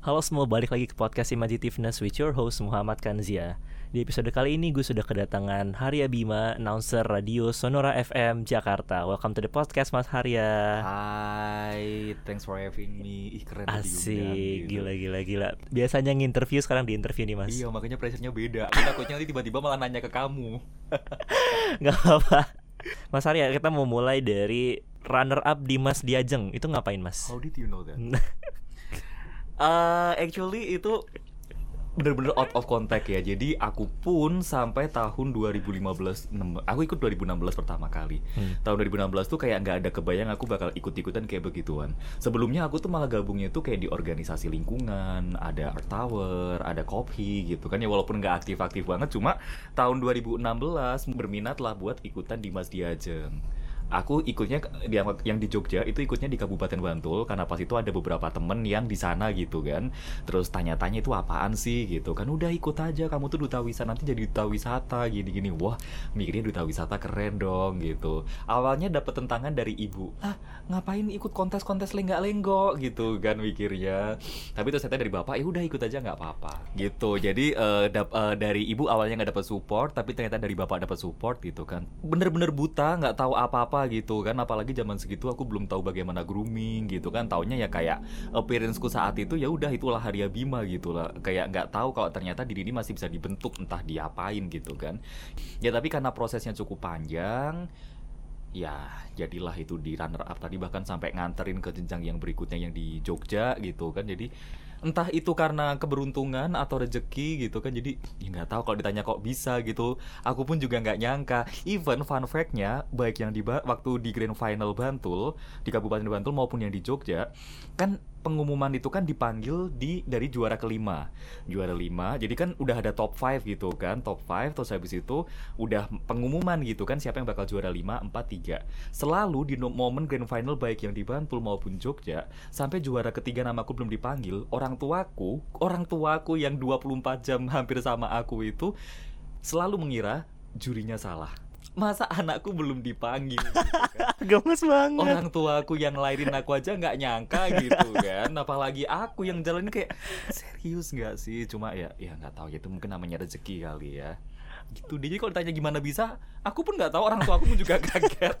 Halo semua, balik lagi ke podcast Imagitiveness with your host Muhammad Kanzia. Di episode kali ini gue sudah kedatangan Harya Bima, announcer radio Sonora FM Jakarta. Welcome to the podcast Mas Harya Hai, thanks for having me. Ih keren Asik, gila gila gila. Biasanya nginterview sekarang di interview nih mas. Iya makanya pressure-nya beda. Aku takutnya nanti tiba-tiba malah nanya ke kamu. Gak apa-apa. Mas Harya, kita mau mulai dari runner up Dimas Diajeng. Itu ngapain mas? How did you know that? uh, actually itu bener-bener out of contact ya. Jadi aku pun sampai tahun 2015 nem- aku ikut 2016 pertama kali. Hmm. tahun 2016 tuh kayak nggak ada kebayang aku bakal ikut-ikutan kayak begituan. Sebelumnya aku tuh malah gabungnya tuh kayak di organisasi lingkungan ada Earth Tower ada Kopi gitu kan ya. Walaupun nggak aktif-aktif banget cuma tahun 2016 berminat lah buat ikutan di Mas Diajeng aku ikutnya yang yang di Jogja itu ikutnya di Kabupaten Bantul karena pas itu ada beberapa temen yang di sana gitu kan. Terus tanya-tanya itu apaan sih? gitu kan. Udah ikut aja. Kamu tuh duta wisata nanti jadi duta wisata gini-gini. Wah mikirnya duta wisata keren dong gitu. Awalnya dapet tentangan dari ibu. Ah ngapain ikut kontes-kontes lenggak-lenggok? gitu kan mikirnya. Tapi terus ternyata dari bapak ya udah ikut aja nggak apa-apa. Gitu. Jadi eh, dap- eh, dari ibu awalnya nggak dapet support tapi ternyata dari bapak dapet support gitu kan. Bener-bener buta nggak tahu apa-apa gitu kan apalagi zaman segitu aku belum tahu bagaimana grooming gitu kan taunya ya kayak appearanceku saat itu ya udah itulah Haria Bima gitu lah. Kayak nggak tahu kalau ternyata diri ini masih bisa dibentuk entah diapain gitu kan. Ya tapi karena prosesnya cukup panjang ya jadilah itu di runner up tadi bahkan sampai nganterin ke jenjang yang berikutnya yang di Jogja gitu kan. Jadi entah itu karena keberuntungan atau rezeki gitu kan jadi ya nggak tahu kalau ditanya kok bisa gitu. Aku pun juga nggak nyangka. Even fun fact-nya baik yang di waktu di grand final Bantul di Kabupaten Bantul maupun yang di Jogja kan pengumuman itu kan dipanggil di dari juara kelima. Juara lima jadi kan udah ada top 5 gitu kan top 5 terus habis itu udah pengumuman gitu kan siapa yang bakal juara 5, 4, 3 selalu di momen grand final baik yang di Bantul maupun Jogja sampai juara ketiga namaku belum dipanggil orang tuaku orang tuaku yang 24 jam hampir sama aku itu selalu mengira jurinya salah masa anakku belum dipanggil gitu kan. Gemes banget. Orang tuaku yang lahirin aku aja nggak nyangka gitu kan. Apalagi aku yang jalanin kayak serius nggak sih? Cuma ya ya nggak tahu ya itu mungkin namanya rezeki kali ya. Gitu. Dia jadi kalau ditanya gimana bisa aku pun nggak tahu orang tua aku pun juga kaget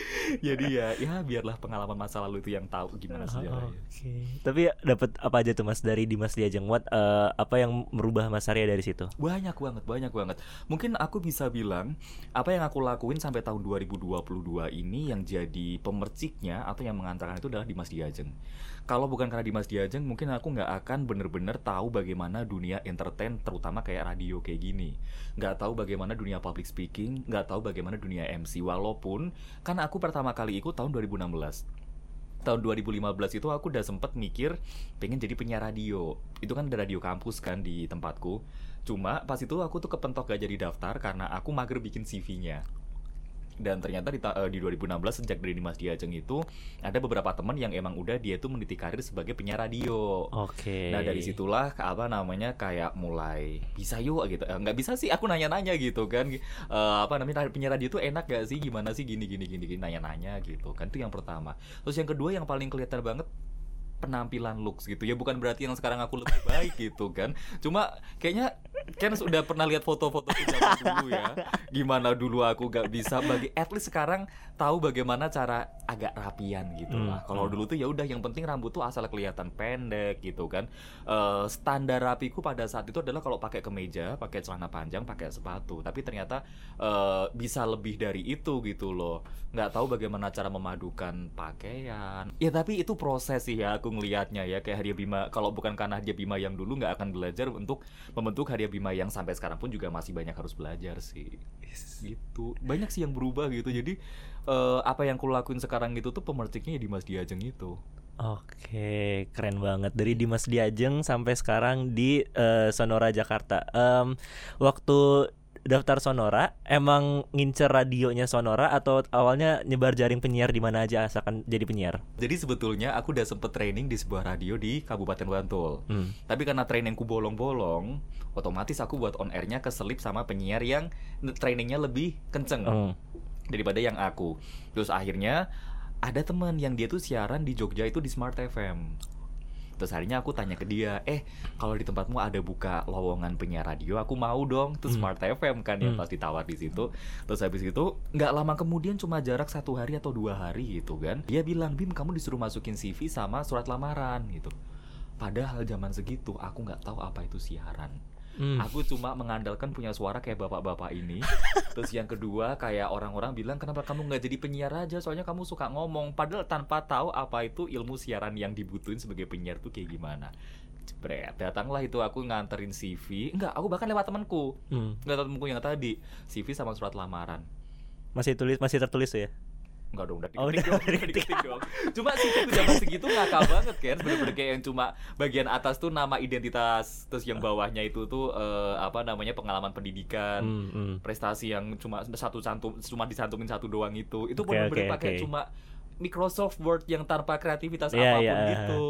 jadi ya ya biarlah pengalaman masa lalu itu yang tahu gimana sejarahnya Oke. Tapi dapat apa aja tuh Mas dari Dimas Diajeng? What eh, apa yang merubah Mas Arya dari situ? banyak banget banyak banget mungkin aku bisa bilang apa yang aku lakuin sampai tahun 2022 ini yang jadi pemerciknya atau yang mengantarkan itu adalah Dimas Diajeng kalau bukan karena Dimas Diajeng mungkin aku nggak akan bener-bener tahu bagaimana dunia entertain terutama kayak radio kayak gini. Nggak tahu bagaimana dunia public speaking nggak tahu bagaimana dunia MC walaupun kan aku pertama kali ikut tahun 2016 tahun 2015 itu aku udah sempet mikir pengen jadi penyiar radio. Itu kan ada radio kampus kan di tempatku. Cuma pas itu aku tuh kepentok gak jadi daftar karena aku mager bikin CV-nya dan ternyata di, eh, di 2016 sejak dari Dimas Diajeng itu ada beberapa teman yang emang udah dia tuh meniti karir sebagai penyiar radio. Oke. Nah dari situlah apa namanya kayak mulai bisa yuk gitu. Eh, nggak bisa sih aku nanya-nanya gitu kan. Eh, apa namanya penyiar radio itu enak gak sih? Gimana sih? Gini gini gini gini nanya-nanya gitu kan. Itu yang pertama. Terus yang kedua yang paling kelihatan banget penampilan looks gitu. Ya bukan berarti yang sekarang aku lebih baik gitu kan. Cuma kayaknya kan sudah pernah lihat foto-foto zaman dulu ya. Gimana dulu aku gak bisa bagi at least sekarang tahu bagaimana cara agak rapian gitu Hmm, lah. Kalau hmm. dulu tuh ya udah yang penting rambut tuh asal kelihatan pendek gitu kan. Eh, standar rapiku pada saat itu adalah kalau pakai kemeja pakai celana panjang pakai sepatu. Tapi ternyata eh, bisa lebih dari itu gitu loh. Nggak tahu bagaimana cara memadukan pakaian. Ya tapi itu proses sih ya aku ngelihatnya ya. Kayak Haria Bima kalau bukan karena Haria Bima yang dulu nggak akan belajar untuk membentuk Haria Bima yang sampai sekarang pun juga masih banyak harus belajar sih. Gitu. Banyak sih yang berubah gitu. Jadi eh, apa yang aku lakuin sekarang itu tuh pemerciknya ya Dimas Diajeng itu Oke, keren banget dari Dimas Diajeng sampai sekarang di eh, Sonora Jakarta. Em, waktu daftar Sonora, emang ngincer radionya Sonora atau awalnya nyebar jaring penyiar di mana aja asalkan jadi penyiar? Jadi sebetulnya aku udah sempet training di sebuah radio di Kabupaten Bantul. Hmm. Tapi karena trainingku bolong-bolong, otomatis aku buat on airnya keselip sama penyiar yang trainingnya lebih kenceng Hmm. Daripada yang aku. Terus akhirnya ada teman yang dia tuh siaran di Jogja itu di Smart FM. terus harinya aku tanya ke dia eh kalau di tempatmu ada buka lowongan penyiar radio aku mau dong terus Hmm. Smart FM kan yang Hmm. pasti tawar di situ terus habis itu nggak lama kemudian cuma jarak satu hari atau dua hari gitu kan dia bilang Bim kamu disuruh masukin CV sama surat lamaran gitu padahal zaman segitu aku nggak tahu apa itu siaran Hmm. Aku cuma mengandalkan punya suara kayak bapak-bapak ini. Terus yang kedua kayak orang-orang bilang kenapa kamu nggak jadi penyiar aja? Soalnya kamu suka ngomong. Padahal tanpa tahu apa itu ilmu siaran yang dibutuhin sebagai penyiar tuh kayak gimana. Jebret, datanglah itu aku nganterin CV. Enggak, aku bahkan lewat temanku. Hmm. Enggak temanku yang tadi. CV sama surat lamaran. Masih tulis masih tertulis tuh ya. Enggak dong, udah Oh, diketik udah dong, udah diketik dong. Cuma sih itu zaman segitu ngakal banget kan, bener-bener kayak yang cuma bagian atas tuh nama identitas, terus yang bawahnya itu tuh eh, apa namanya pengalaman pendidikan, Hmm, hmm. prestasi yang cuma satu cantum, cuma disantumin satu doang itu. Itu bener-bener oke, pakai oke. cuma Microsoft Word yang tanpa kreativitas Iya, apa pun iya. gitu.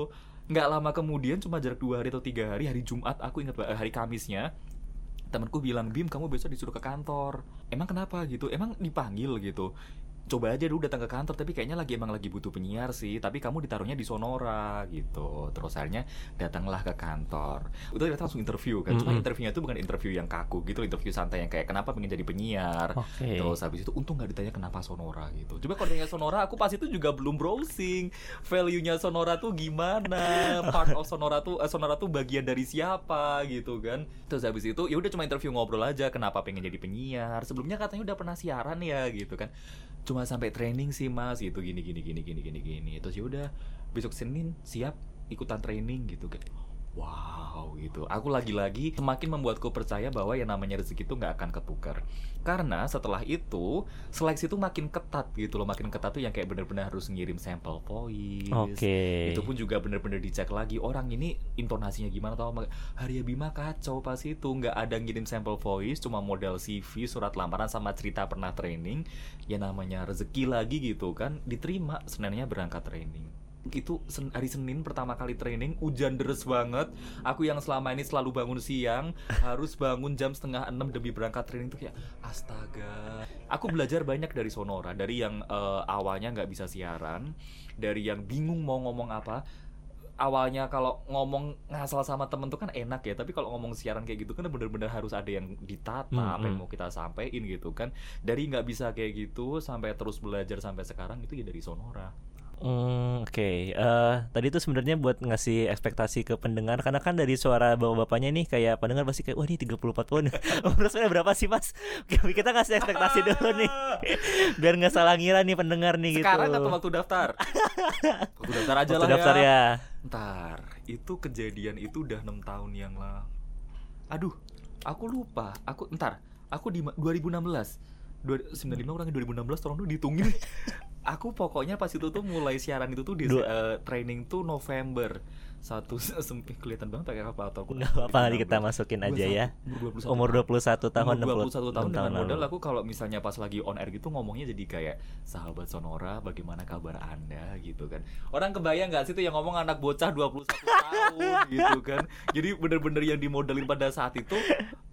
Nggak lama kemudian cuma jarak dua hari atau tiga hari, hari Jumat aku ingat hari Kamisnya temanku bilang Bim kamu besok disuruh ke kantor emang kenapa gitu emang dipanggil gitu coba aja dulu datang ke kantor tapi kayaknya lagi emang lagi butuh penyiar sih tapi kamu ditaruhnya di Sonora gitu terus akhirnya datanglah ke kantor itu ternyata langsung interview kan cuma Mm-mm. interviewnya itu bukan interview yang kaku gitu interview santai yang kayak kenapa pengen jadi penyiar Oke. Terus habis itu untung nggak ditanya kenapa Sonora gitu. Coba kalau ditanya Sonora, aku pas itu juga belum browsing value-nya Sonora tuh gimana, part of Sonora tuh eh, Sonora tuh bagian dari siapa gitu kan. Terus habis itu ya udah cuma interview ngobrol aja kenapa pengen jadi penyiar. Sebelumnya katanya udah pernah siaran ya gitu kan. Cuma sampai training sih Mas gitu gini gini gini gini gini gini. Terus ya udah besok Senin siap ikutan training gitu kan. Wow gitu. Aku lagi-lagi semakin membuatku percaya bahwa yang namanya rezeki itu nggak akan ketukar. Karena setelah itu seleksi itu makin ketat gitu loh, makin ketat tuh yang kayak bener-bener harus ngirim sampel voice. Oke. Itu pun juga bener-bener dicek lagi orang ini intonasinya gimana tau Haria Bima kacau pas itu nggak ada ngirim sampel voice, cuma modal CV, surat lamaran sama cerita pernah training. Ya namanya rezeki lagi gitu kan, diterima Seninnya berangkat training itu sen- hari Senin pertama kali training hujan deres banget. Aku yang selama ini selalu bangun siang harus bangun jam setengah enam demi berangkat training tuh kayak astaga. Aku belajar banyak dari Sonora dari yang eh, awalnya nggak bisa siaran dari yang bingung mau ngomong apa. Awalnya kalau ngomong ngasal sama temen tuh kan enak ya tapi kalau ngomong siaran kayak gitu kan bener-bener harus ada yang ditata Hmm, apa yang hmm. mau kita sampaikan gitu kan. Dari nggak bisa kayak gitu sampai terus belajar sampai sekarang itu ya dari Sonora Hmm, Oke, Eh, tadi tuh sebenarnya buat ngasih ekspektasi ke pendengar karena kan dari suara bapak-bapaknya nih kayak pendengar pasti kayak wah ini 34 tahun. Umurnya berapa sih Mas? Kita ngasih ekspektasi dulu nih. Biar nggak salah ngira nih pendengar nih sekarang gitu. atau waktu daftar waktu daftar aja Waktu lah daftar ya. ya. ntar itu kejadian itu udah enam tahun yang lalu aduh aku lupa aku ntar aku di ma- 2016 Dua, 95 kurang 2016 tolong dulu dihitungin. Aku pokoknya pas itu tuh mulai siaran itu tuh di eh, training tuh November. Satu sempit kelihatan banget pakai apa atau aku Nggak apa-apa nanti kita masukin aja ya. umur 21 Umur 21 tahun Umur 21 tahun 66 dengan modal aku kalau misalnya pas lagi on air gitu ngomongnya jadi kayak sahabat Sonora bagaimana kabar anda? gitu kan. Orang kebayang nggak sih tuh yang ngomong anak bocah 21 tahun gitu kan. Jadi bener-bener yang dimodalin pada saat itu.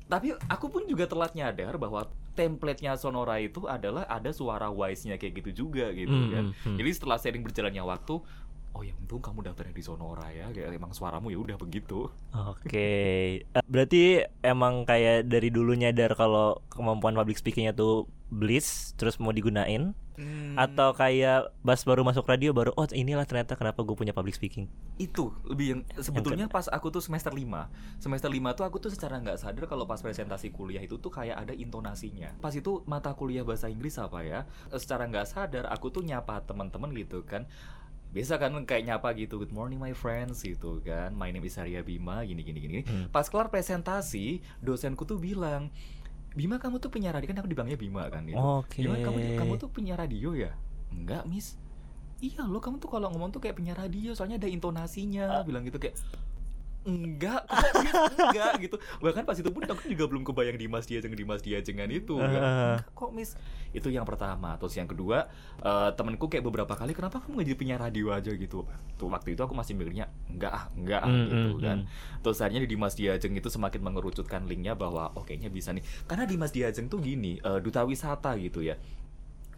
Tapi aku pun juga telat nyadar bahwa template-nya Sonora itu adalah ada suara wise-nya kayak gitu juga gitu Hmm, kan hmm, hmm. jadi setelah sering berjalannya waktu oh ya untung kamu daftarnya di Sonora ya kayak emang suaramu ya udah begitu. Oke, Eh, berarti emang kayak dari dulu nyadar kalau kemampuan public speakingnya tuh bliss, terus mau digunain, Hmm. atau kayak pas baru masuk radio baru oh inilah ternyata kenapa gue punya public speaking. itu lebih yang sebetulnya pas aku tuh semester 5 semester 5 tuh aku tuh secara nggak sadar kalau pas presentasi kuliah itu tuh kayak ada intonasinya. Pas itu mata kuliah bahasa Inggris apa ya? Secara nggak sadar aku tuh nyapa teman-teman gitu kan biasa kan kayak nyapa gitu good morning my friends gitu kan. My name is Arya Bima gini gini gini Hmm. pas kelar presentasi dosenku tuh bilang Bima kamu tuh penyiar radio kan aku dibilangnya Bima kan gitu. Oke. Bima kamu kamu tuh penyiar radio ya? Enggak miss. Iya loh kamu tuh kalau ngomong tuh kayak penyiar radio soalnya ada intonasinya bilang gitu kayak enggak kok Miss? enggak gitu bahkan pas itu pun aku juga belum kebayang Dimas Diajeng Dimas Diajengan itu kan. Ah. enggak kok miss itu yang pertama terus yang kedua eh, temenku kayak beberapa kali kenapa kamu nggak jadi penyiar radio aja gitu tuh waktu itu aku masih mikirnya enggak ah enggak ah Hmm, gitu hmm, kan hmm. terus akhirnya di Dimas Diajeng itu semakin mengerucutkan linknya bahwa oh kayaknya bisa nih karena Dimas Diajeng tuh gini eh, duta wisata gitu ya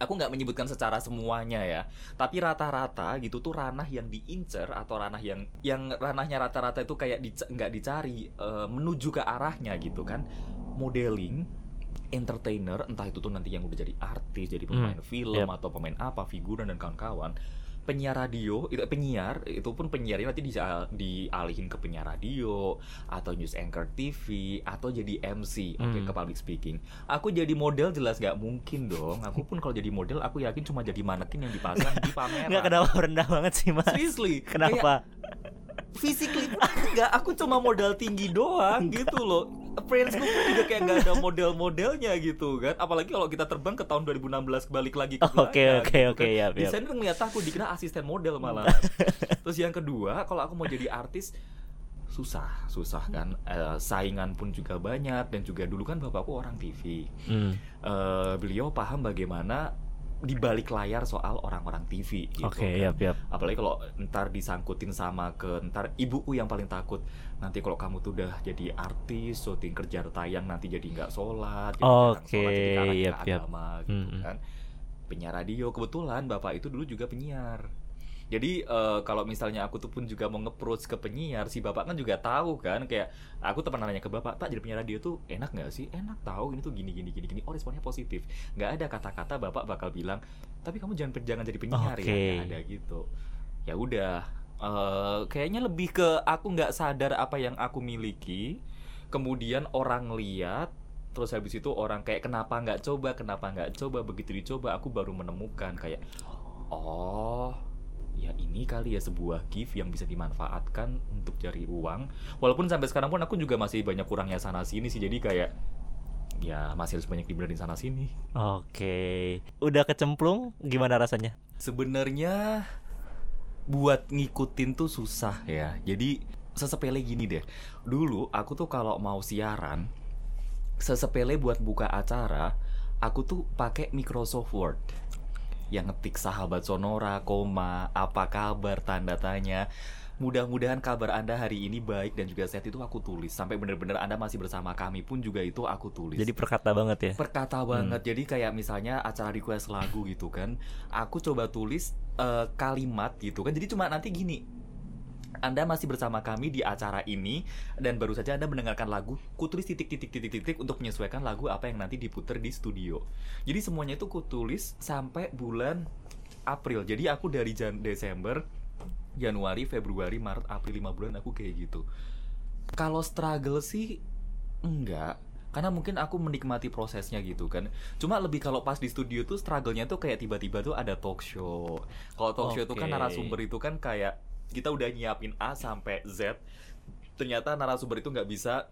aku nggak menyebutkan secara semuanya ya tapi rata-rata gitu tuh ranah yang diincer atau ranah yang yang ranahnya rata-rata itu kayak nggak dicari eh, menuju ke arahnya gitu kan modeling entertainer entah itu tuh nanti yang udah jadi artis jadi pemain film yep. atau pemain apa figuran dan kawan-kawan penyiar radio itu penyiar itu pun penyiarnya nanti bisa dialihin ke penyiar radio atau news anchor TV atau jadi MC oke Hmm. ke public speaking. Aku jadi model jelas nggak mungkin dong. Aku pun kalau jadi model aku yakin cuma jadi manekin yang dipasang di pameran. Nggak kenapa rendah banget sih mas? Seriously. Kayak Kenapa? physically pun aku nggak aku cuma modal tinggi doang gitu loh Friends pun juga kayak nggak ada model-modelnya gitu kan. Apalagi kalau kita terbang ke tahun 2016 balik lagi ke Oke, belakang, oke, gitu oke, yap. desainer ngeliat aku dikira asisten model malah. Terus yang kedua kalau aku mau jadi artis susah susah kan. Eh, saingan pun juga banyak dan juga dulu kan bapakku orang TV Hmm, Eh, beliau paham bagaimana di balik layar soal orang-orang TV gitu Oke, kan yap, yap. apalagi kalau ntar disangkutin sama ke ntar ibuku yang paling takut nanti kalau kamu tuh udah jadi artis syuting kerja tayang nanti jadi nggak sholat jadi Oke, sholat, jadi yap, yap. agama gitu Mm-mm. kan penyiar radio kebetulan bapak itu dulu juga penyiar jadi eh, kalau misalnya aku tuh pun juga mau nge-approach ke penyiar si bapak kan juga tahu kan kayak aku teman nanya ke bapak pak jadi penyiar radio tuh enak nggak sih? Enak tahu ini tuh gini gini gini gini. Oh responnya positif. Nggak ada kata-kata bapak bakal bilang tapi kamu jangan jangan jadi penyiar ya. Oke. nggak ada gitu. Ya udah eh, kayaknya lebih ke aku nggak sadar apa yang aku miliki kemudian orang lihat terus habis itu orang kayak kenapa nggak coba kenapa nggak coba? Begitu dicoba aku baru menemukan kayak oh ya ini kali ya sebuah gift yang bisa dimanfaatkan untuk cari uang walaupun sampai sekarang pun aku juga masih banyak kurangnya sana sini sih jadi kayak ya masih harus banyak dibenerin sana sini Oke Udah kecemplung gimana rasanya? sebenarnya buat ngikutin tuh susah ya. Jadi sesepele gini deh. Dulu aku tuh kalau mau siaran sesepele buat buka acara, aku tuh pakai Microsoft Word. Yang ngetik sahabat Sonora, koma, apa kabar, tanda tanya. Mudah-mudahan kabar Anda hari ini baik dan juga sehat itu aku tulis sampai bener-bener Anda masih bersama kami pun juga itu aku tulis Jadi perkata banget ya? perkata banget. Jadi kayak misalnya acara request lagu gitu kan, aku coba tulis eh, kalimat gitu kan. Jadi cuma nanti gini. Anda masih bersama kami di acara ini dan baru saja Anda mendengarkan lagu. Kutulis titik titik titik titik untuk menyesuaikan lagu apa yang nanti diputer di studio. Jadi semuanya itu kutulis sampai bulan April. Jadi aku dari Jan Desember, Januari, Februari, Maret, April 5 bulan aku kayak gitu. Kalau struggle sih enggak karena mungkin aku menikmati prosesnya gitu kan cuma lebih kalau pas di studio tuh struggle-nya tuh kayak tiba-tiba tuh ada talk show kalau talk show itu kan narasumber itu kan kayak kita udah nyiapin A sampai Z ternyata narasumber itu nggak bisa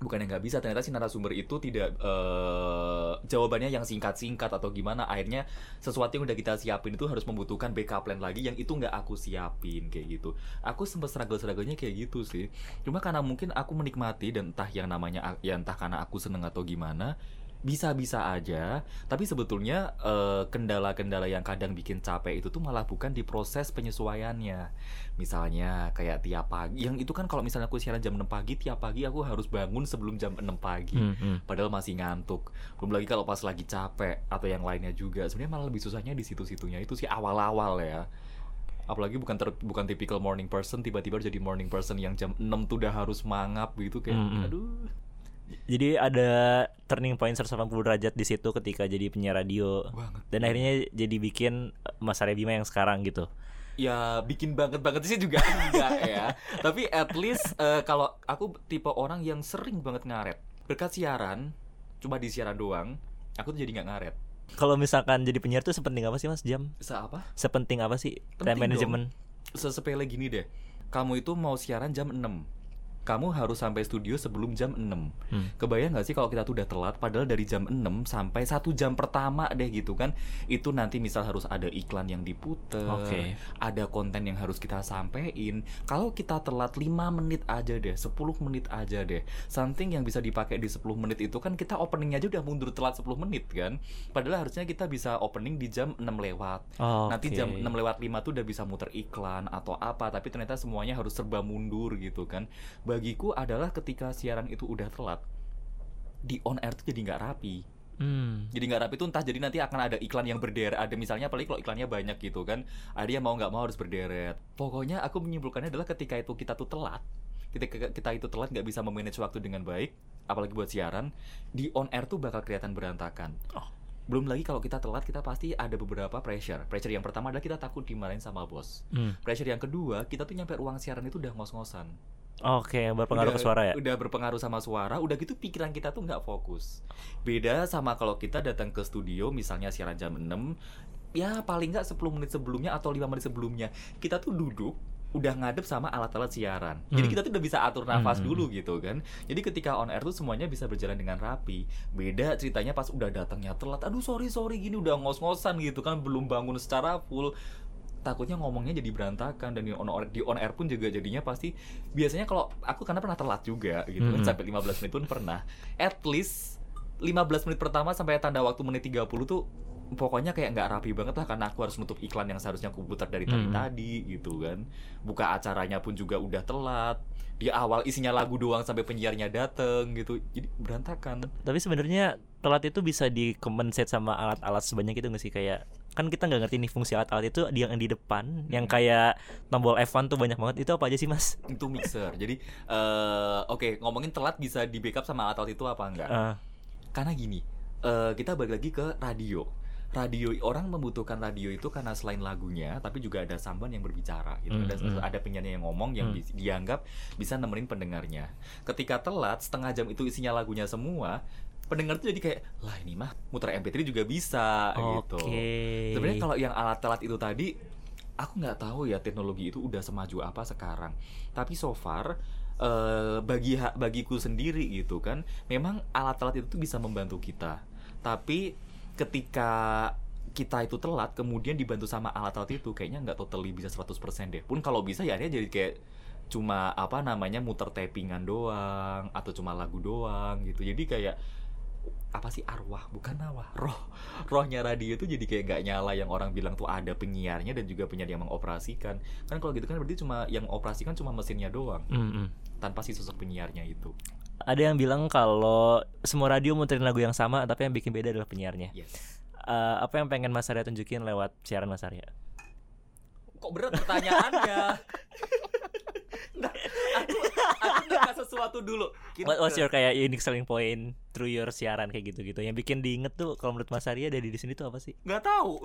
bukan yang nggak bisa ternyata si narasumber itu tidak eh, jawabannya yang singkat-singkat atau gimana. Akhirnya sesuatu yang udah kita siapin itu harus membutuhkan backup plan lagi yang itu nggak aku siapin kayak gitu. Aku sempet struggle-strugglenya kayak gitu sih. Cuma karena mungkin aku menikmati dan entah yang namanya ya entah karena aku seneng atau gimana bisa-bisa aja tapi sebetulnya eh, kendala-kendala yang kadang bikin capek itu tuh malah bukan di proses penyesuaiannya. Misalnya kayak tiap pagi yang itu kan kalau misalnya aku siaran jam 6 pagi tiap pagi aku harus bangun sebelum jam 6 pagi. Hmm, hmm. padahal masih ngantuk. Belum lagi kalau pas lagi capek atau yang lainnya juga. Sebenarnya malah lebih susahnya di situ-situnya. Itu sih awal-awal ya. Apalagi bukan ter- bukan typical morning person tiba-tiba jadi morning person yang jam 6 tuh udah harus mangap gitu kayak Mm-mm. aduh Jadi ada turning point 180 derajat di situ ketika jadi penyiar radio. Banget. Dan akhirnya jadi bikin eh, Mas Arya Bima yang sekarang gitu. ya bikin banget banget sih juga enggak ya. Tapi at least eh, kalau aku tipe orang yang sering banget ngaret. Berkat siaran cuma di siaran doang aku tuh jadi nggak ngaret. Kalau misalkan jadi penyiar tuh sepenting apa sih Mas? Jam? se apa? Sepenting apa sih? Time management? sesepele gini deh. Kamu itu mau siaran jam 6 kamu harus sampai studio sebelum jam 6 Hmm. Kebayang gak sih kalau kita tuh udah telat Padahal dari jam 6 sampai satu jam pertama deh gitu kan Itu nanti misal harus ada iklan yang diputer Oke. Ada konten yang harus kita sampein Kalau kita telat 5 menit aja deh 10 menit aja deh Something yang bisa dipakai di 10 menit itu kan Kita openingnya aja udah mundur telat 10 menit kan Padahal harusnya kita bisa opening di jam 6 lewat Nanti Oke. jam 6 lewat 5 tuh udah bisa muter iklan atau apa Tapi ternyata semuanya harus serba mundur gitu kan Bagiku adalah ketika siaran itu udah telat Di on air tuh jadi nggak rapi Hmm. Jadi nggak rapi itu entah jadi nanti akan ada iklan yang berderet. Ada misalnya apalagi kalau iklannya banyak gitu kan. Ada yang mau nggak mau harus berderet. Pokoknya aku menyimpulkannya adalah ketika itu kita tuh telat, ketika kita itu telat nggak bisa memanage waktu dengan baik, apalagi buat siaran, di on air tuh bakal kelihatan berantakan. Oh. Belum lagi kalau kita telat kita pasti ada beberapa pressure. Pressure yang pertama adalah kita takut dimarahin sama bos. Hmm. Pressure yang kedua, kita tuh nyampe ruang siaran itu udah ngos-ngosan. Oke, berpengaruh Udah- ke suara ya. Udah berpengaruh sama suara, udah gitu pikiran kita tuh nggak fokus. Beda sama kalau kita datang ke studio, misalnya siaran jam 6, ya paling nggak 10 menit sebelumnya atau 5 menit sebelumnya, kita tuh duduk udah ngadep sama alat-alat siaran. Jadi Hmm. kita tuh udah bisa atur nafas Hmm. dulu gitu kan. Jadi ketika on air tuh semuanya bisa berjalan dengan rapi. Beda ceritanya pas udah datangnya telat. Aduh sorry sorry gini udah ngos-ngosan gitu kan belum bangun secara full takutnya ngomongnya jadi berantakan dan di on, di on air pun juga jadinya pasti biasanya kalau aku karena pernah telat juga gitu kan Mhm. sampai 15 menit pun pernah. At least 15 menit pertama sampai tanda waktu menit 30 tuh pokoknya kayak nggak rapi banget lah karena aku harus nutup iklan yang seharusnya aku putar dari tadi Mhm. tadi gitu kan. Buka acaranya pun juga udah telat. Di awal isinya lagu doang sampai penyiarnya dateng gitu jadi berantakan. Tapi sebenarnya telat itu bisa dikompensate sama alat-alat sebanyak itu nggak sih? Kayak kan kita nggak ngerti nih fungsi alat-alat itu yang di depan yang Hmm. kayak tombol F1 tuh banyak banget itu apa aja sih mas? itu mixer. Jadi eh oke ngomongin telat bisa di backup sama alat-alat itu apa enggak? Eh, karena gini eh, kita balik lagi ke radio. Radio orang membutuhkan radio itu karena selain lagunya tapi juga ada samban yang berbicara gitu. Hmm, ada hmm. ada penyanyi yang ngomong yang bi- dianggap bisa nemenin pendengarnya. Ketika telat setengah jam itu isinya lagunya semua pendengar tuh jadi kayak lah ini mah muter MP3 juga bisa gitu. Oke. sebenarnya kalau yang alat telat itu tadi aku nggak tahu ya teknologi itu udah semaju apa sekarang. Tapi so far eh, bagi bagiku sendiri gitu kan memang alat telat itu tuh bisa membantu kita. Tapi ketika kita itu telat kemudian dibantu sama alat-alat itu kayaknya nggak totally bisa 100% deh. Pun kalau bisa ya dia jadi kayak cuma apa namanya muter tappingan doang atau cuma lagu doang gitu. Jadi kayak apa sih arwah? Bukan arwah roh. Rohnya radio itu jadi kayak nggak nyala yang orang bilang tuh ada penyiarnya dan juga penyiar yang mengoperasikan. Kan kalau gitu kan berarti cuma yang operasikan cuma mesinnya doang. Mm, mm. tanpa si sosok penyiarnya itu. Ada yang bilang kalau semua radio muterin lagu yang sama tapi yang bikin beda adalah penyiarnya. yes. Eh, apa yang pengen Mas Arya tunjukin lewat siaran Mas Arya? kok berat pertanyaannya? Nggak, aku nggak sesuatu dulu Kita- What was your kayak unique selling point through your siaran kayak gitu-gitu? Yang bikin diinget tuh kalau menurut Mas Arya dari di sini tuh apa sih? nggak tahu.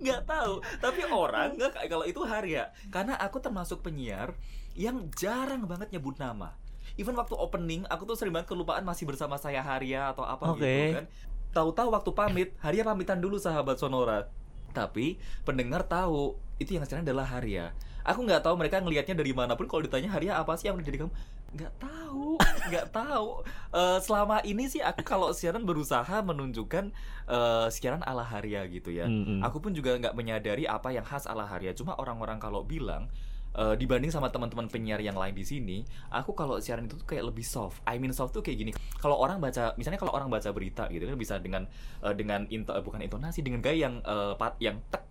Nggak tahu. Tapi orang nggak kayak kalau itu Harya karena aku termasuk penyiar yang jarang banget nyebut nama. Even waktu opening aku tuh sering banget kelupaan masih bersama saya Harya atau apa Oke. gitu kan. Tahu-tahu waktu pamit Harya pamitan dulu sahabat Sonora. Tapi pendengar tahu itu yang sebenarnya adalah Harya aku nggak tahu mereka ngelihatnya dari mana pun kalau ditanya Harya apa sih yang udah jadi kamu? Nggak tahu nggak tahu. Eh, selama ini sih aku kalau siaran berusaha menunjukkan eh, siaran ala Harya gitu ya. Mm, mm. aku pun juga nggak menyadari apa yang khas ala Harya cuma orang-orang kalau bilang eh, dibanding sama teman-teman penyiar yang lain di sini aku kalau siaran itu tuh kayak lebih soft. I mean soft tuh kayak gini. Kalau orang baca misalnya kalau orang baca berita gitu kan bisa dengan eh, dengan into, bukan intonasi dengan gaya yang eh, pat yang tek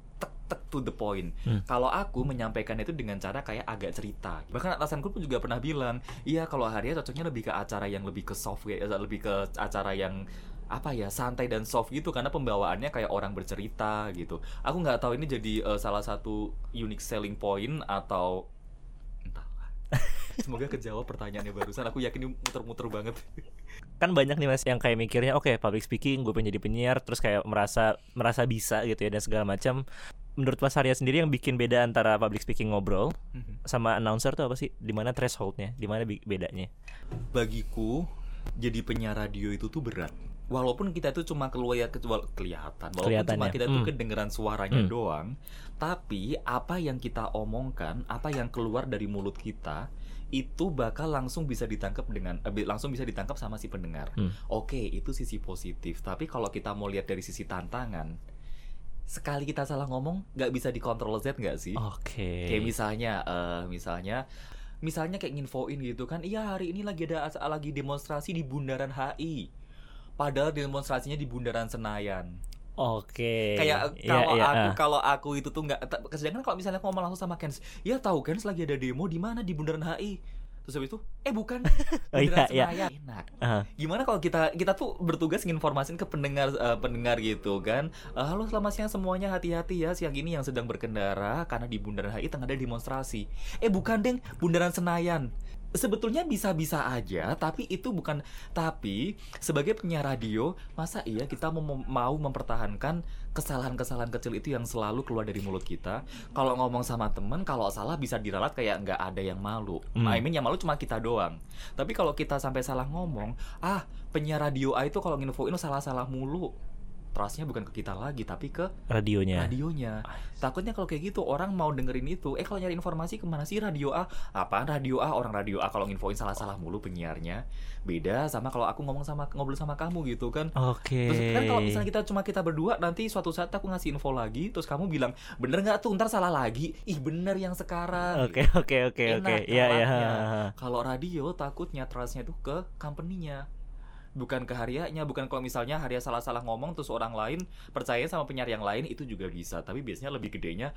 tek to the point. Hmm. Kalau aku menyampaikan itu dengan cara kayak agak cerita. Bahkan atasanku pun juga pernah bilang, iya kalau Haria cocoknya lebih ke acara yang lebih ke soft, ya, lebih ke acara yang apa ya santai dan soft gitu karena pembawaannya kayak orang bercerita gitu. Aku nggak tahu ini jadi eh, salah satu unique selling point atau entahlah. Semoga kejawab pertanyaannya barusan. Aku yakin ini muter-muter banget. kan banyak nih mas yang kayak mikirnya oke public speaking gue pengen jadi penyiar terus kayak merasa merasa bisa gitu ya dan segala macam menurut Mas Arya sendiri yang bikin beda antara public speaking ngobrol sama announcer tuh apa sih di mana thresholdnya di mana bedanya bagiku jadi penyiar radio itu tuh berat. Walaupun kita itu cuma keluar kecuali kelihatan, walaupun cuma Kelihatannya. kita tuh Hmm. kedengeran suaranya Hmm. doang, tapi apa yang kita omongkan, apa yang keluar dari mulut kita itu bakal langsung bisa ditangkap dengan eh, langsung bisa ditangkap sama si pendengar. Hmm. Oke, itu sisi positif. Tapi kalau kita mau lihat dari sisi tantangan, sekali kita salah ngomong nggak bisa dikontrol Z nggak sih? oke Kayak misalnya, eh misalnya, misalnya kayak nginfoin gitu kan, iya hari ini lagi ada lagi demonstrasi di Bundaran HI. Padahal demonstrasinya di Bundaran Senayan. oke Kayak Iya, kalau iya, aku ah. kalau aku itu tuh nggak. Sedangkan kalau misalnya aku ngomong langsung sama Kens, ya tahu Kens lagi ada demo di mana di Bundaran HI. Terus habis itu eh bukan. Oh, iya, iya. Enak. Ah, gimana kalau kita kita tuh bertugas nginformasin ke pendengar eh, pendengar gitu kan? Eh, halo selamat siang semuanya. Hati-hati ya siang ini yang sedang berkendara karena di Bundaran HI tengah ada demonstrasi. Eh bukan deng. Bundaran Senayan sebetulnya bisa-bisa aja tapi itu bukan tapi sebagai penyiar radio masa iya kita mau mau mempertahankan kesalahan-kesalahan kecil itu yang selalu keluar dari mulut kita? Kalau ngomong sama temen kalau salah bisa diralat kayak nggak ada yang malu. Hmm. I mean yang malu cuma kita doang. Tapi kalau kita sampai salah ngomong ah penyiar radio A itu kalau nginfoin salah-salah mulu trustnya bukan ke kita lagi tapi ke radionya. radionya. Takutnya kalau kayak gitu orang mau dengerin itu. Eh kalau nyari informasi ke mana sih radio A? Apaan radio A? Orang radio A kalau nginfoin salah-salah mulu penyiarnya. Beda sama kalau aku ngomong sama ngobrol sama kamu gitu kan. Oke. Terus kan kalau misalnya kita cuma kita berdua nanti suatu saat aku ngasih info lagi terus kamu bilang bener nggak tuh ntar salah lagi ih bener yang sekarang Oke oke oke oke. Iya iya. kalatnya. kalau radio takutnya trustnya tuh ke company-nya bukan ke Haryanya bukan kalau misalnya Harya salah-salah ngomong terus orang lain percaya sama penyiar yang lain itu juga bisa tapi biasanya lebih gedenya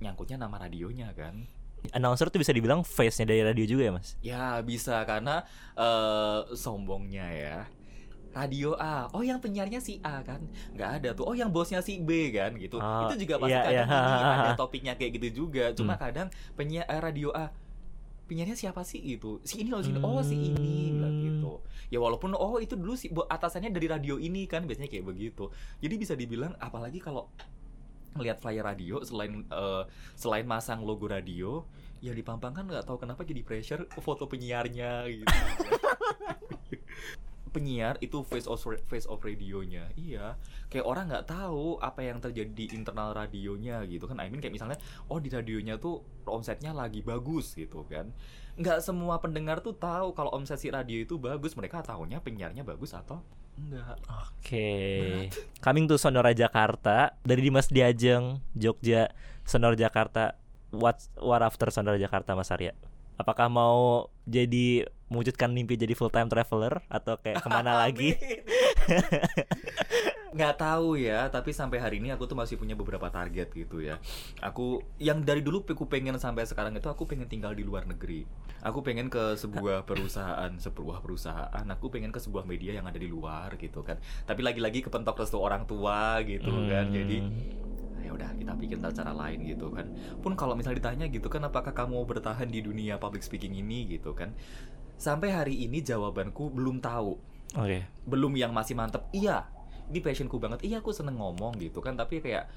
nyangkutnya nama radionya kan Announcer tuh bisa dibilang face-nya dari radio juga ya, Mas? ya bisa karena eh sombongnya ya Radio A, oh yang penyiarnya si A kan, nggak ada tuh. Oh yang bosnya si B kan, gitu. Oh, itu juga pasti iya, kadang gini, ada topiknya kayak gitu juga. Cuma Hmm. kadang penyiar eh, Radio A, penyiarnya siapa sih itu? Si ini loh, si ini. Oh si ini, bilang Hmm. gitu. Ya walaupun oh itu dulu si atasannya dari radio ini kan, biasanya kayak begitu. Jadi bisa dibilang, apalagi kalau ngelihat flyer radio selain eh, selain masang logo radio yang dipampangkan nggak tahu kenapa jadi pressure foto penyiarnya gitu penyiar itu face of face of radionya. Iya. Kayak orang nggak tahu apa yang terjadi di internal radionya gitu kan. I mean kayak misalnya oh di radionya tuh omsetnya lagi bagus gitu kan. Nggak semua pendengar tuh tahu kalau omset si radio itu bagus. Mereka tahunya penyiarnya bagus atau enggak Oke. Coming to Sonora Jakarta. Dari Dimas Diajeng, Jogja, Sonora Jakarta. What what after Sonora Jakarta, Mas Arya? Apakah mau jadi mewujudkan mimpi jadi full time traveler atau kayak ke mana lagi? nggak tahu ya tapi sampai hari ini aku tuh masih punya beberapa target gitu ya. Aku yang dari dulu aku pengen sampai sekarang itu aku pengen tinggal di luar negeri. Aku pengen ke sebuah perusahaan sebuah perusahaan. Aku pengen ke sebuah media yang ada di luar gitu kan. Tapi lagi-lagi kepentok restu orang tua gitu kan. Hmm. jadi ya udah kita bikin cara lain gitu kan. Pun kalau misalnya ditanya gitu kan apakah kamu mau bertahan di dunia public speaking ini gitu kan. Sampai hari ini jawabanku belum tahu. Oke. belum yang masih mantep. Iya ini passionku banget. Iya aku seneng ngomong gitu kan. Tapi kayak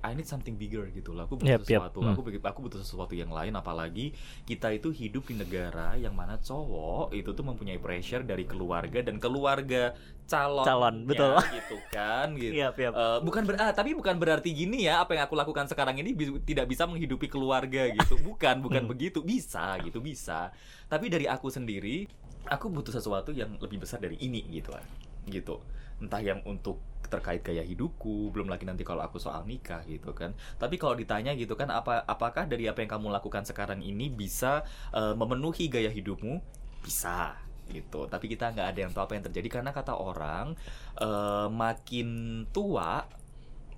I need something bigger gitu lah. Aku butuh Yep, yep. sesuatu. Hmm. Aku begi- aku butuh sesuatu yang lain apalagi kita itu hidup di negara yang mana cowok itu tuh mempunyai pressure dari keluarga dan keluarga calon Calon, betul. gitu kan gitu. Iya, iya. Eh, bukan ber ah, tapi bukan berarti gini ya apa yang aku lakukan sekarang ini bis- tidak bisa menghidupi keluarga gitu. Bukan, bukan Hmm. begitu. Bisa gitu, bisa. Tapi dari aku sendiri, aku butuh sesuatu yang lebih besar dari ini gitu kan. Gitu. Entah yang untuk terkait gaya hidupku, belum lagi nanti kalau aku soal nikah gitu kan. Tapi kalau ditanya gitu kan apa apakah dari apa yang kamu lakukan sekarang ini bisa eh, memenuhi gaya hidupmu? Bisa gitu. Tapi kita nggak ada yang tahu apa yang terjadi karena kata orang eh, makin tua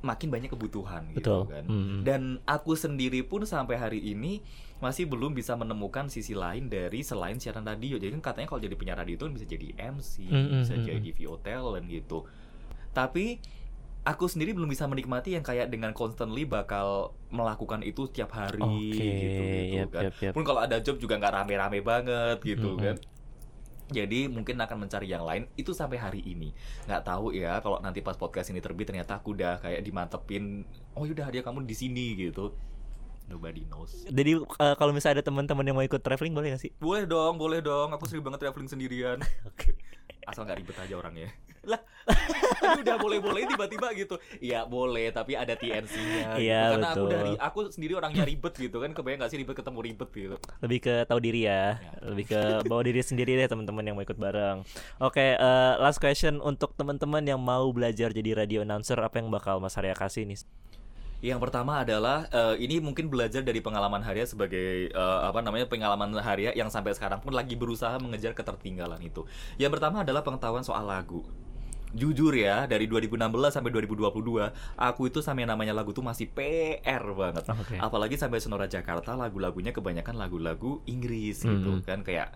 makin banyak kebutuhan gitu Betul. kan. Hmm. Dan aku sendiri pun sampai hari ini masih belum bisa menemukan sisi lain dari selain siaran radio. Jadi kan katanya kalau jadi penyiar radio itu kan bisa jadi MC, Mm, mm, bisa mm, jadi VO talent gitu. Tapi aku sendiri belum bisa menikmati yang kayak dengan constantly bakal melakukan itu setiap hari Oke, gitu gitu yep, kan. yep, yep. Pun kalau ada job juga nggak rame-rame banget gitu Mm-mm. kan. Jadi mungkin akan mencari yang lain itu sampai hari ini nggak tahu ya kalau nanti pas podcast ini terbit ternyata aku udah kayak dimantepin oh yaudah dia kamu di sini gitu nobody knows Jadi eh, kalau misalnya ada teman-teman yang mau ikut traveling boleh gak sih? boleh dong boleh dong aku sering banget traveling sendirian Oke. asal nggak ribet aja orangnya lah tapi udah boleh boleh tiba-tiba gitu ya boleh tapi ada TNC-nya Iya, karena aku betul. dari aku sendiri orangnya ribet gitu kan kebayang nggak sih ribet ketemu ribet gitu Lebih ke tahu diri ya, Ya. lebih ke bawa diri sendiri deh teman-teman yang mau ikut bareng. Oke, eh, last question untuk teman-teman yang mau belajar jadi radio announcer apa yang bakal Mas Arya kasih nih? Yang pertama adalah eh, ini mungkin belajar dari pengalaman Haria sebagai eh, apa namanya pengalaman Haria yang sampai sekarang pun lagi berusaha mengejar ketertinggalan itu. Yang pertama adalah pengetahuan soal lagu. Jujur ya dari 2016 sampai 2022 aku itu sama yang namanya lagu tuh masih PR banget Oke. apalagi sampai Sonora Jakarta lagu-lagunya kebanyakan lagu-lagu Inggris gitu Mhm. kan kayak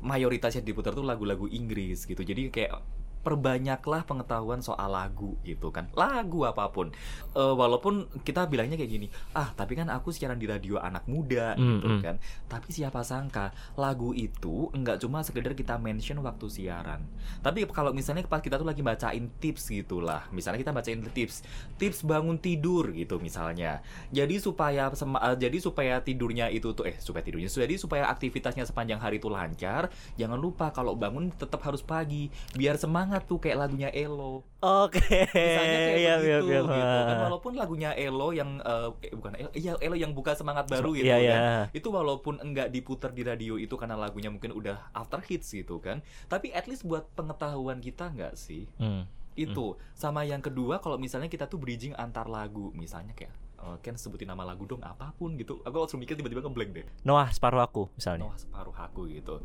mayoritasnya diputar tuh lagu-lagu Inggris gitu jadi kayak perbanyaklah pengetahuan soal lagu gitu kan. Lagu apa pun. Eh, walaupun kita bilangnya kayak gini ah tapi kan aku siaran di radio anak muda gitu Mm-mm. kan. Tapi siapa sangka lagu itu enggak cuma sekedar kita mention waktu siaran. Tapi kalau misalnya pas kita tuh lagi bacain tips gitulah misalnya kita bacain tips tips bangun tidur gitu misalnya. Jadi supaya eh, jadi supaya tidurnya itu tuh eh supaya tidurnya jadi supaya aktivitasnya sepanjang hari itu lancar jangan lupa kalau bangun tetap harus pagi biar semangat tuh kayak lagunya Elo. Oke. misalnya kayak Iya, iya, begitu iya. gitu kan. walaupun lagunya Elo yang eh, eh, bukan Elo, iya Elo yang buka semangat baru gitu Iya, kan. Iya. itu walaupun enggak diputar di radio itu karena lagunya mungkin udah after hits gitu kan. Tapi at least buat pengetahuan kita enggak sih? Hmm. itu. Sama yang kedua kalau misalnya kita tuh bridging antar lagu. Misalnya kayak eh, Ken sebutin nama lagu dong apa pun gitu. Aku langsung mikir tiba-tiba ngeblank deh. Noah separuh aku misalnya. Noah separuh aku gitu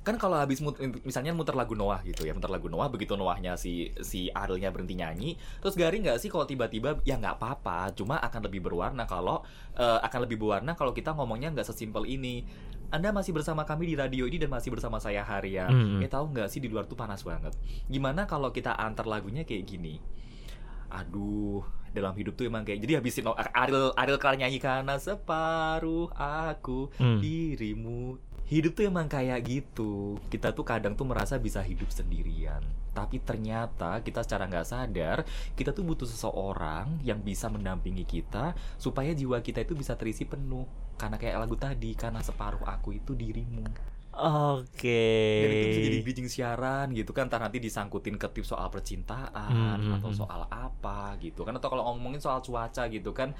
kan kalau habis mut- misalnya muter lagu Noah gitu ya muter lagu Noah begitu Noahnya si si Arielnya berhenti nyanyi terus garing nggak sih kalau tiba-tiba ya nggak apa-apa cuma akan lebih berwarna kalau eh, akan lebih berwarna kalau kita ngomongnya nggak sesimpel ini anda masih bersama kami di radio ini dan masih bersama saya Haria Mm-mm. eh tahu nggak sih di luar tuh panas banget gimana kalau kita antar lagunya kayak gini aduh dalam hidup tuh emang kayak jadi habisin Ariel Ariel kelar nyanyi karena separuh aku Hmm. dirimu hidup tuh emang kayak gitu. Kita tuh kadang tuh merasa bisa hidup sendirian. Tapi ternyata kita secara nggak sadar kita tuh butuh seseorang yang bisa mendampingi kita supaya jiwa kita itu bisa terisi penuh. Karena kayak lagu tadi karena separuh aku itu dirimu. Oke. dan itu bisa jadi bridging siaran gitu kan. Ntar nanti disangkutin ke tips soal percintaan Hmm, atau hmm. soal apa gitu kan. Atau kalau ngomongin soal cuaca gitu kan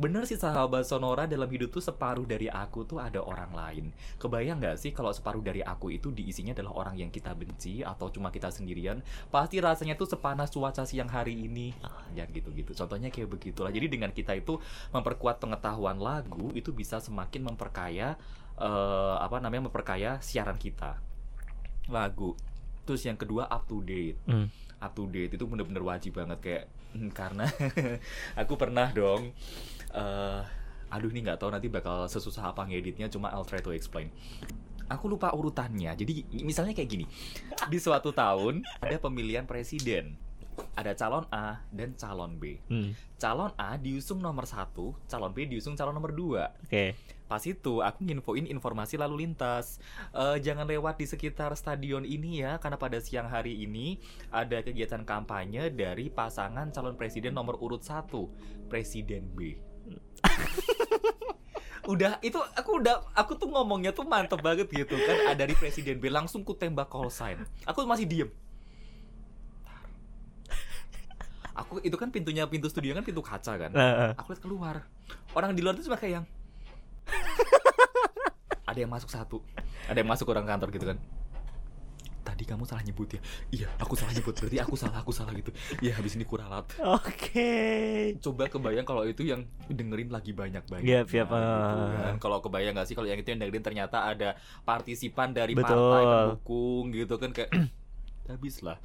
bener sih sahabat sonora dalam hidup tuh separuh dari aku tuh ada orang lain. Kebayang nggak sih kalau separuh dari aku itu diisinya adalah orang yang kita benci atau cuma kita sendirian? Pasti rasanya tuh sepanas cuaca siang hari ini. Ya gitu gitu contohnya kayak begitulah. Jadi dengan kita itu memperkuat pengetahuan lagu itu bisa semakin memperkaya eh, apa namanya memperkaya siaran kita. Lagu. Terus yang kedua up to date. Hmm. up to date itu bener-bener wajib banget. Kayak hmm, karena aku pernah dong eh aduh ini nggak tahu nanti bakal sesusah apa ngeditnya cuma I'll try to explain aku lupa urutannya jadi misalnya kayak gini di suatu tahun ada pemilihan presiden ada calon A dan calon B Hmm. calon A diusung nomor satu calon B diusung calon nomor dua Oke. Pas itu aku nginfoin informasi lalu lintas. Eh, jangan lewat di sekitar stadion ini ya, karena pada siang hari ini ada kegiatan kampanye dari pasangan calon presiden nomor urut 1, Presiden B. udah itu aku udah aku tuh ngomongnya tuh mantep banget gitu kan. Ada dari presiden B langsung ku tembak call sign. Aku masih diem. Aku itu kan pintunya pintu studio kan pintu kaca kan. Aku lihat keluar. Orang di luar itu cuma kayak yang ada yang masuk satu. Ada yang masuk orang kantor gitu kan tadi kamu salah nyebut ya iya aku salah nyebut berarti aku salah aku salah gitu iya habis ini kuralat Oke. coba kebayang kalau itu yang dengerin lagi banyak banyak Iya, iya, ah. kan. kalau kebayang nggak sih kalau yang itu yang dengerin ternyata ada partisipan dari Betul. partai pendukung gitu kan kayak habis lah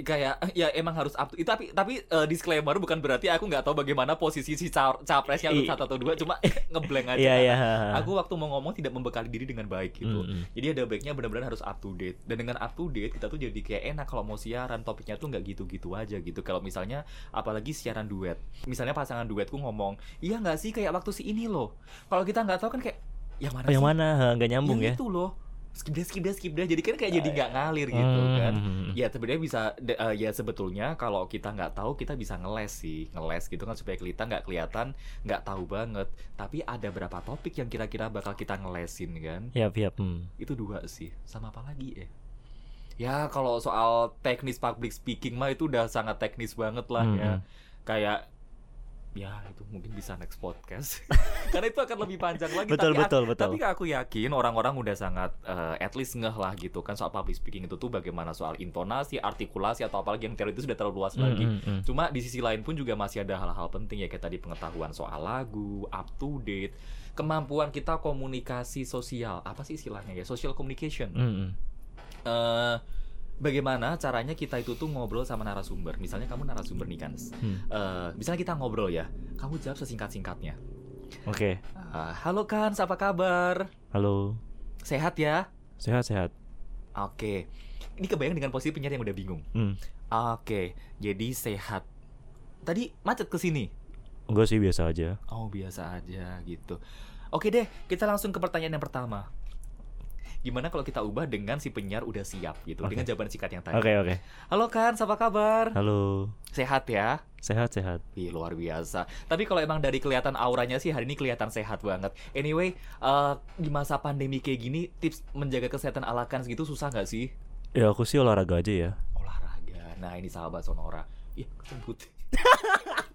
kayak ya emang harus up to, itu tapi tapi eh, disclaimer bukan berarti aku nggak tahu bagaimana posisi si ca- capresnya I- satu atau dua cuma ngeblank aja Iya, karena iya. aku waktu mau ngomong tidak membekali diri dengan baik gitu. Mm, mm. jadi ada baiknya benar-benar harus up to date. Dan dengan up to date kita tuh jadi kayak enak kalau mau siaran. Topiknya tuh nggak gitu-gitu aja gitu. Kalau misalnya apalagi siaran duet. Misalnya pasangan duetku ngomong iya nggak sih kayak waktu si ini loh. Kalau kita nggak tahu kan kayak yang mana Oh, yang sih? mana? Nggak nyambung yang ya? itu loh skip deh skip deh skip deh jadi kan kayak jadi nggak ngalir gitu Hmm. kan ya sebenarnya bisa eh, ya sebetulnya kalau kita nggak tahu kita bisa ngeles sih ngeles gitu kan supaya kita nggak kelihatan nggak tahu banget tapi ada berapa topik yang kira-kira bakal kita ngelesin kan Yap, yap. Hmm. itu dua sih sama apa lagi ya ya kalau soal teknis public speaking mah itu udah sangat teknis banget lah Hmm, ya hmm. kayak ya itu mungkin bisa next podcast karena itu akan lebih panjang lagi Betul, tapi betul, aku, betul. tapi aku yakin orang-orang udah sangat eh, at least ngeh lah gitu kan soal public speaking itu tuh bagaimana soal intonasi artikulasi atau apalagi yang teori itu sudah terlalu luas Hmm, lagi hmm, hmm. Cuma di sisi lain pun juga masih ada hal-hal penting ya kayak tadi pengetahuan soal lagu, up to date, kemampuan kita komunikasi sosial. Apa sih istilahnya ya? Social communication. Hmm, hmm. eh bagaimana caranya kita itu tuh ngobrol sama narasumber. Misalnya kamu narasumber nih kan. Hmm. Eh, misalnya kita ngobrol ya, kamu jawab sesingkat-singkatnya. Oke. Ah, Halo Kans, apa kabar? Halo. Sehat ya? Sehat-sehat. Oke. Ini kebayang dengan posisi penyiar yang udah bingung. Hmm. Oke, jadi sehat. Tadi macet ke sini. Enggak sih biasa aja. Oh, biasa aja gitu. Oke deh, kita langsung ke pertanyaan yang pertama. Gimana kalau kita ubah dengan si penyiar udah siap gitu, Oke. dengan jawaban singkat yang tadi. Oke, oke. Halo Kans, apa kabar? Halo. Sehat ya? Sehat-sehat. Ih, luar biasa. Tapi kalau emang dari kelihatan auranya sih hari ini kelihatan sehat banget. Anyway, eh, di masa pandemi kayak gini, tips menjaga kesehatan ala Kans gitu susah nggak sih? Ya aku sih olahraga aja ya. Olahraga. Nah, ini sahabat Sonora. Ih, kesebut.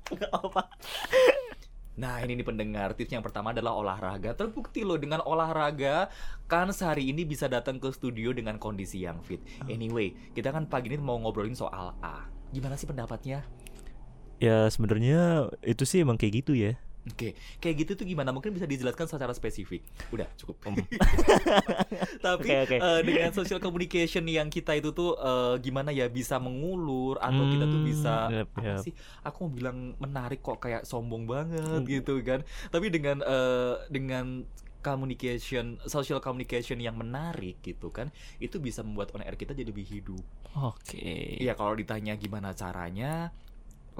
Enggak apa. Nah ini nih pendengar tips yang pertama adalah olahraga Terbukti loh dengan olahraga Kan sehari ini bisa datang ke studio dengan kondisi yang fit Anyway kita kan pagi ini mau ngobrolin soal A Gimana sih pendapatnya? Ya sebenarnya itu sih emang kayak gitu ya. Oke, kayak gitu tuh gimana? Mungkin bisa dijelaskan secara spesifik. Udah cukup. Tapi Oke, oke. eh, dengan social communication yang kita itu tuh eh, gimana ya bisa mengulur atau kita tuh Hmm, bisa yap, apa yap. sih? Aku mau bilang menarik kok kayak sombong banget Hmm. gitu kan. Tapi dengan eh, dengan communication, social communication yang menarik gitu kan, itu bisa membuat on air kita jadi lebih hidup. Oke. Iya kalau ditanya gimana caranya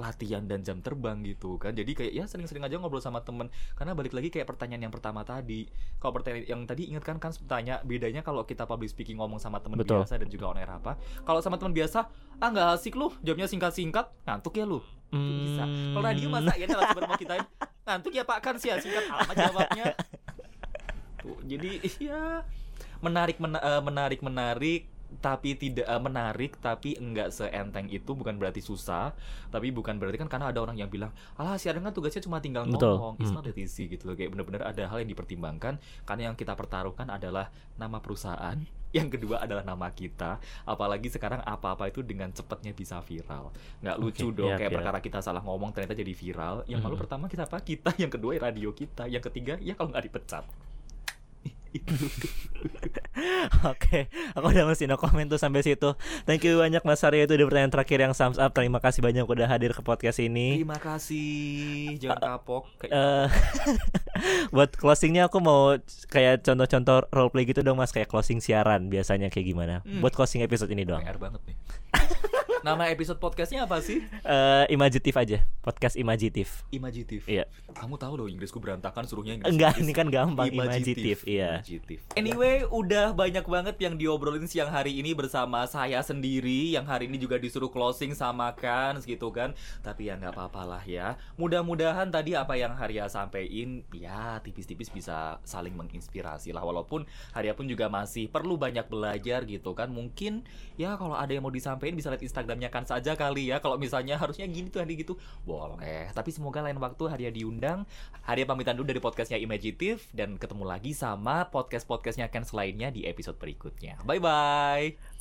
latihan dan jam terbang gitu kan. Jadi kayak ya sering-sering aja ngobrol sama temen. Karena balik lagi kayak pertanyaan yang pertama tadi. Kalau pertanyaan yang tadi ingat kan kan tanya bedanya kalau kita public speaking ngomong sama temen Betul. biasa dan juga on air apa. Kalau sama temen biasa ah nggak asik lu jawabnya singkat-singkat ngantuk ya lu. Itu bisa. Kalau radio masa ya narasumber mau kita ngantuk ya pak kan sih ya singkat amat jawabnya. Tuh, jadi iya. Menarik mena- eh, menarik menarik tapi tidak eh, menarik tapi enggak seenteng itu bukan berarti susah tapi bukan berarti kan karena ada orang yang bilang alah siaran kan tugasnya cuma tinggal Betul. ngomong it's Hmm. not that easy gitu loh kayak bener-bener ada hal yang dipertimbangkan karena yang kita pertaruhkan adalah nama perusahaan yang kedua adalah nama kita apalagi sekarang apa-apa itu dengan cepatnya bisa viral nggak lucu dong iya, kayak iya. perkara kita salah ngomong ternyata jadi viral yang malu Mhm. pertama kita apa kita yang kedua ya radio kita yang ketiga ya kalau nggak dipecat Oke, aku udah mesti no comment tuh sampai situ. Thank you banyak Mas Arya itu di pertanyaan terakhir yang thumbs up. Terima kasih banyak udah hadir ke podcast ini. terima kasih jangan kapok kayak Eh, buat closingnya aku mau kayak contoh-contoh roleplay gitu dong Mas, kayak closing siaran biasanya kayak gimana. Hmm. Buat closing episode ini doang. PR banget nih. Nama episode podcastnya apa sih? Eh, imajitif aja, podcast imajitif. Imajitif. Iya. Kamu tahu loh Inggrisku berantakan suruhnya Inggris. Enggak, Inggris. ini kan gampang imajitif, iya. Imajitif. Anyway, udah banyak banget yang diobrolin siang hari ini bersama saya sendiri yang hari ini juga disuruh closing sama Kans gitu kan. Tapi ya nggak apa-apa lah ya. Mudah-mudahan tadi apa yang Haria sampein ya tipis-tipis bisa saling menginspirasi lah walaupun Haria pun juga masih perlu banyak belajar gitu kan. Mungkin ya kalau ada yang mau disampaikan bisa lihat Instagramnya Kans aja kali ya. Kalau misalnya harusnya gini tuh hari gitu boleh. Tapi semoga lain waktu Haria diundang. Haria pamitan dulu dari podcastnya Imagitif dan ketemu lagi sama podcast-podcastnya Kans lainnya di episode berikutnya. Bye bye.